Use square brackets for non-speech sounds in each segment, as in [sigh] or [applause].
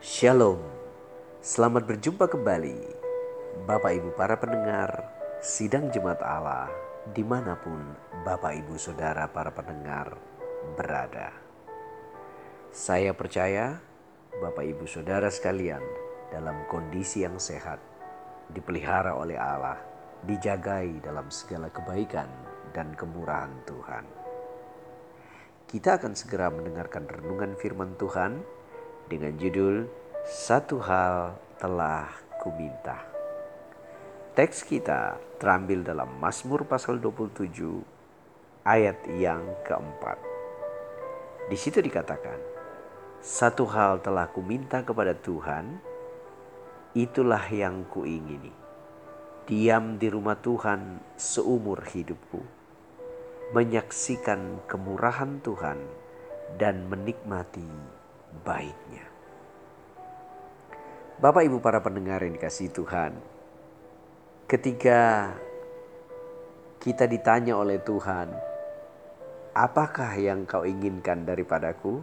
Shalom, selamat berjumpa kembali Bapak Ibu para pendengar Sidang Jemaat Allah di mana pun Bapak Ibu Saudara para pendengar berada. Saya percaya Bapak Ibu Saudara sekalian dalam kondisi yang sehat, dipelihara oleh Allah, dijagai dalam segala kebaikan dan kemurahan Tuhan. Kita akan segera mendengarkan renungan firman Tuhan dengan judul Satu Hal Telah Kuminta. Teks kita terambil dalam Mazmur pasal 27 ayat yang keempat. Di situ dikatakan, satu hal telah kuminta kepada Tuhan, itulah yang kuingini. Diam di rumah Tuhan seumur hidupku, menyaksikan kemurahan Tuhan dan menikmati baiknya. Bapak Ibu para pendengar yang dikasih Tuhan, ketika kita ditanya oleh Tuhan, apakah yang kau inginkan daripadaku?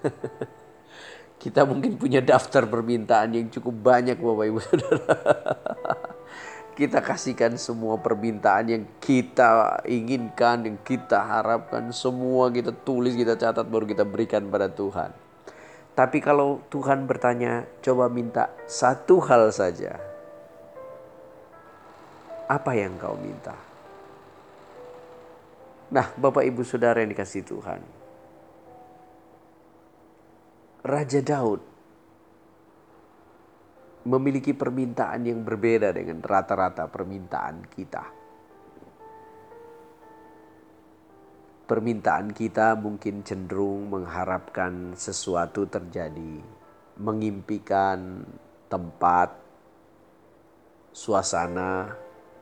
[laughs] kita mungkin punya daftar permintaan yang cukup banyak Bapak Ibu [laughs] Saudara. kita kasihkan semua permintaan yang kita inginkan, yang kita harapkan, semua kita tulis, kita catat, baru kita berikan pada Tuhan. Tapi kalau Tuhan bertanya, coba minta satu hal saja, apa yang kau minta? Nah, Bapak Ibu Saudara yang dikasih Tuhan. Raja Daud memiliki permintaan yang berbeda dengan rata-rata permintaan kita. Permintaan kita mungkin cenderung mengharapkan sesuatu terjadi, mengimpikan tempat, suasana,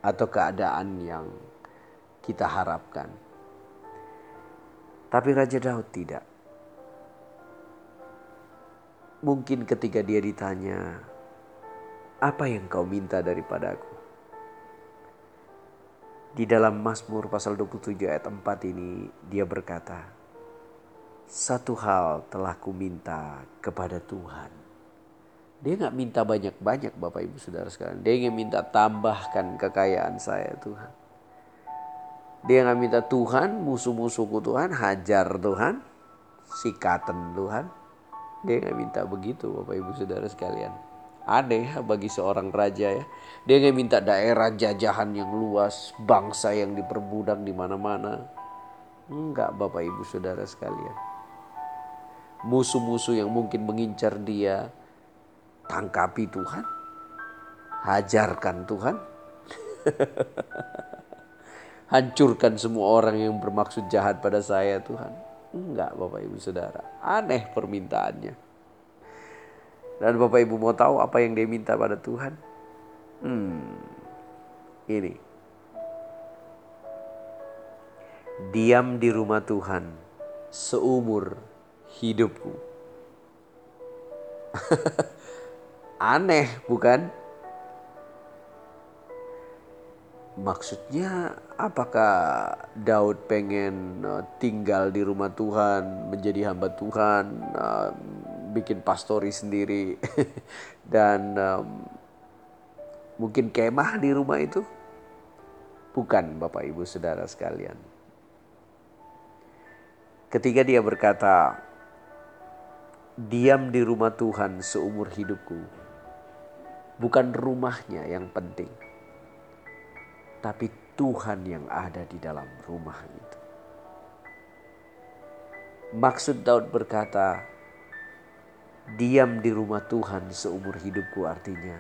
atau keadaan yang kita harapkan. Tapi Raja Daud tidak. Mungkin ketika dia ditanya, "Apa yang kau minta daripadaku?" Di dalam Mazmur pasal 27 ayat 4 ini dia berkata, "Satu hal telah kuminta kepada Tuhan." Dia nggak minta banyak-banyak Bapak Ibu Saudara sekalian. Dia ingin minta tambahkan kekayaan saya Tuhan. Dia nggak minta Tuhan musuh-musuhku Tuhan hajar Tuhan sikatan Tuhan. Dia nggak minta begitu Bapak Ibu Saudara sekalian. Aneh bagi seorang raja ya. Dia nggak minta daerah jajahan yang luas, bangsa yang diperbudak di mana-mana. Enggak Bapak Ibu Saudara sekalian. Musuh-musuh yang mungkin mengincar dia, tangkapi Tuhan, hajarkan Tuhan, [laughs] hancurkan semua orang yang bermaksud jahat pada saya Tuhan. Enggak Bapak Ibu Saudara, aneh permintaannya. Dan Bapak Ibu mau tahu apa yang dia minta pada Tuhan? Hmm, ini. Diam di rumah Tuhan seumur hidupku. [laughs] Aneh bukan? Maksudnya apakah Daud pengen uh, tinggal di rumah Tuhan, menjadi hamba Tuhan, uh, bikin pastori sendiri [laughs] dan um, mungkin kemah di rumah itu? Bukan Bapak Ibu Saudara sekalian. Ketika dia berkata, diam di rumah Tuhan seumur hidupku, Bukan rumahnya yang penting, tapi Tuhan yang ada di dalam rumah itu. Maksud Daud berkata, diam di rumah Tuhan seumur hidupku artinya,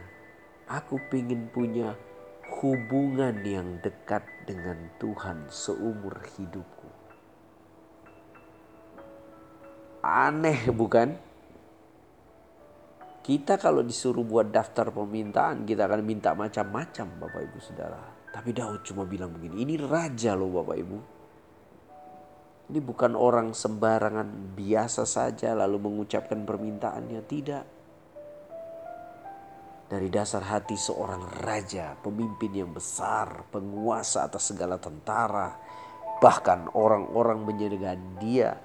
aku ingin punya hubungan yang dekat dengan Tuhan seumur hidupku. Aneh bukan? Kita kalau disuruh buat daftar permintaan, kita akan minta macam-macam Bapak Ibu Saudara. Tapi Daud cuma bilang begini, ini raja loh Bapak Ibu. Ini bukan orang sembarangan biasa saja lalu mengucapkan permintaannya, tidak. Dari dasar hati seorang raja, pemimpin yang besar, penguasa atas segala tentara, bahkan orang-orang menyegani dia,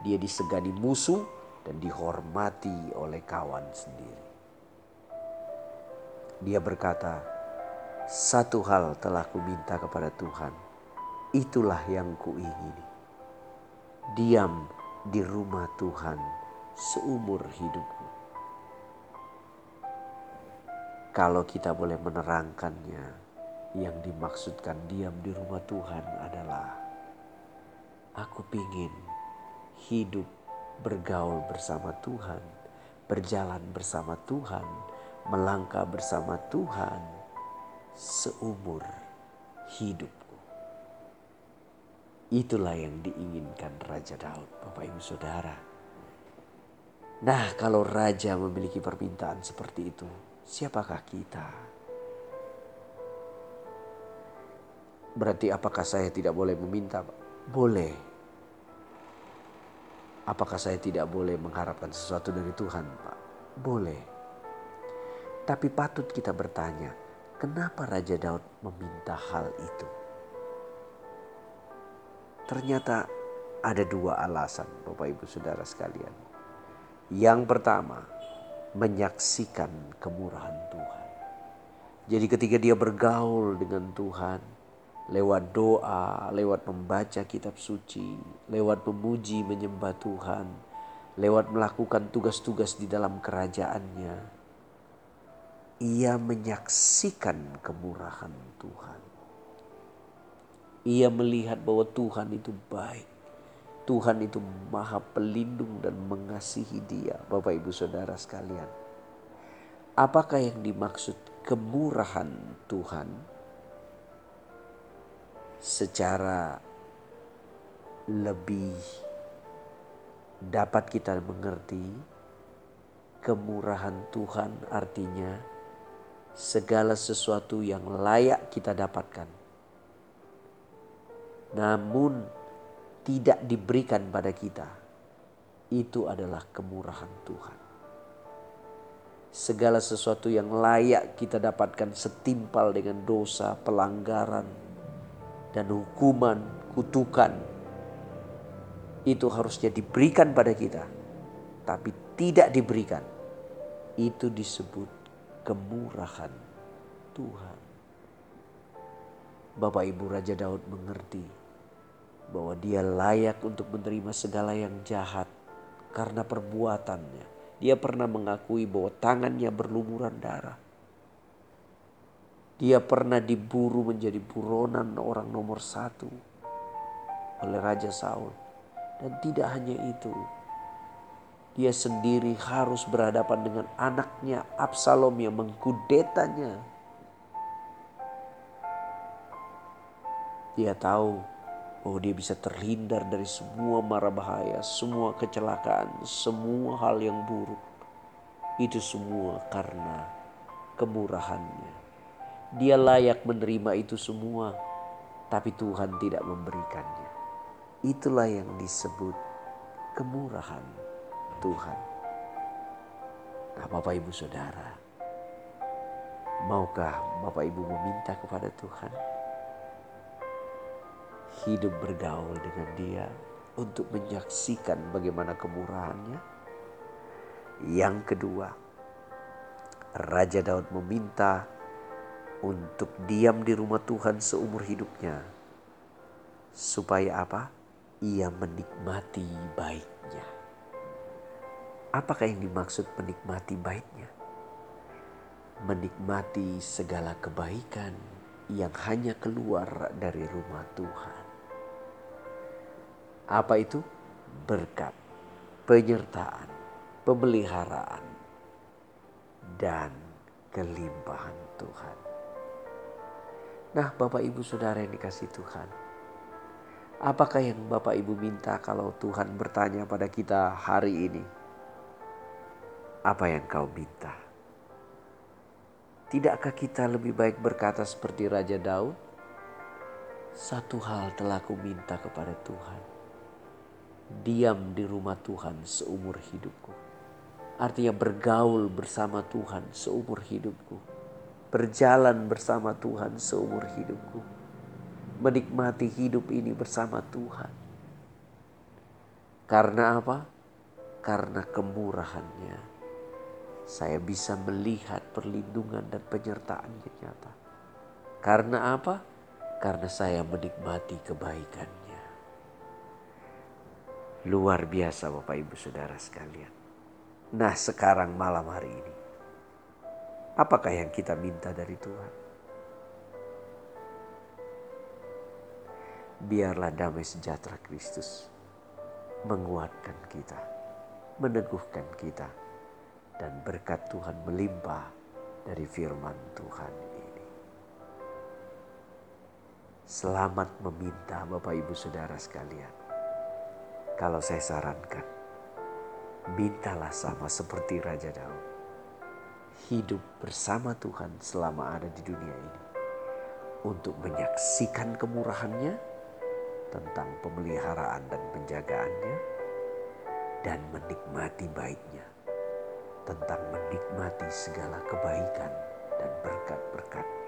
dia disegani musuh, dan dihormati oleh kawan sendiri. Dia berkata, "Satu hal telah kuminta kepada Tuhan, itulah yang kuingini. Diam di rumah Tuhan seumur hidupku." Kalau kita boleh menerangkannya, yang dimaksudkan diam di rumah Tuhan adalah aku pingin hidup bergaul bersama Tuhan, berjalan bersama Tuhan, melangkah bersama Tuhan seumur hidupku. Itulah yang diinginkan Raja Daud, Bapak Ibu Saudara. Nah, kalau raja memiliki permintaan seperti itu, siapakah kita? Berarti apakah saya tidak boleh meminta? Boleh. Apakah saya tidak boleh mengharapkan sesuatu dari Tuhan, Pak? Boleh. Tapi patut kita bertanya, kenapa Raja Daud meminta hal itu? Ternyata ada dua alasan, Bapak Ibu Saudara sekalian. Yang pertama, menyaksikan kemurahan Tuhan. Jadi ketika dia bergaul dengan Tuhan, lewat doa, lewat membaca kitab suci, lewat memuji menyembah Tuhan, lewat melakukan tugas-tugas di dalam kerajaannya, ia menyaksikan kemurahan Tuhan. Ia melihat bahwa Tuhan itu baik. Tuhan itu maha pelindung dan mengasihi dia, Bapak Ibu Saudara sekalian. Apakah yang dimaksud kemurahan Tuhan? Secara lebih dapat kita mengerti kemurahan Tuhan artinya segala sesuatu yang layak kita dapatkan. Namun tidak diberikan pada kita. Itu adalah kemurahan Tuhan. Segala sesuatu yang layak kita dapatkan setimpal dengan dosa, pelanggaran, dan hukuman, kutukan. Itu harusnya diberikan pada kita. Tapi tidak diberikan. Itu disebut kemurahan Tuhan. Bapak Ibu Raja Daud mengerti bahwa dia layak untuk menerima segala yang jahat karena perbuatannya. Dia pernah mengakui bahwa tangannya berlumuran darah. Dia pernah diburu menjadi buronan orang nomor satu oleh Raja Saul. Dan tidak hanya itu, dia sendiri harus berhadapan dengan anaknya Absalom yang mengkudetanya. Dia tahu bahwa dia bisa terhindar dari semua mara bahaya, semua kecelakaan, semua hal yang buruk. Itu semua karena kemurahannya. Dia layak menerima itu semua, tapi Tuhan tidak memberikannya. Itulah yang disebut kemurahan. Tuhan. Nah, Bapak Ibu Saudara, maukah Bapak Ibu meminta kepada Tuhan hidup bergaul dengan Dia untuk menyaksikan bagaimana kemurahannya? Yang kedua, Raja Daud meminta untuk diam di rumah Tuhan seumur hidupnya. Supaya apa? Ia menikmati baiknya. Apakah yang dimaksud menikmati baiknya? Menikmati segala kebaikan yang hanya keluar dari rumah Tuhan. Apa itu? Berkat, penyertaan, pemeliharaan, dan kelimpahan Tuhan. Nah, Bapak Ibu Saudara yang dikasih Tuhan, apakah yang Bapak Ibu minta kalau Tuhan bertanya pada kita hari ini? apa yang kau minta. Tidakkah kita lebih baik berkata seperti Raja Daud? Satu hal telah ku minta kepada Tuhan. Diam di rumah Tuhan seumur hidupku. Artinya bergaul bersama Tuhan seumur hidupku. Berjalan bersama Tuhan seumur hidupku. Menikmati hidup ini bersama Tuhan. Karena apa? karena kemurahannya saya bisa melihat perlindungan dan penyertaannya nyata. Karena apa? Karena saya menikmati kebaikannya. Luar biasa Bapak Ibu Saudara sekalian. Nah sekarang malam hari ini. Apakah yang kita minta dari Tuhan? Biarlah damai sejahtera Kristus menguatkan kita, meneguhkan kita, dan berkat Tuhan melimpah dari firman Tuhan ini. Selamat meminta Bapak Ibu Saudara sekalian. Kalau saya sarankan, mintalah sama seperti Raja Daud. Hidup bersama Tuhan selama ada di dunia ini. Untuk menyaksikan kemurahannya tentang pemeliharaan dan penjagaannya dan menikmati baiknya tentang menikmati segala kebaikan dan berkat-berkat.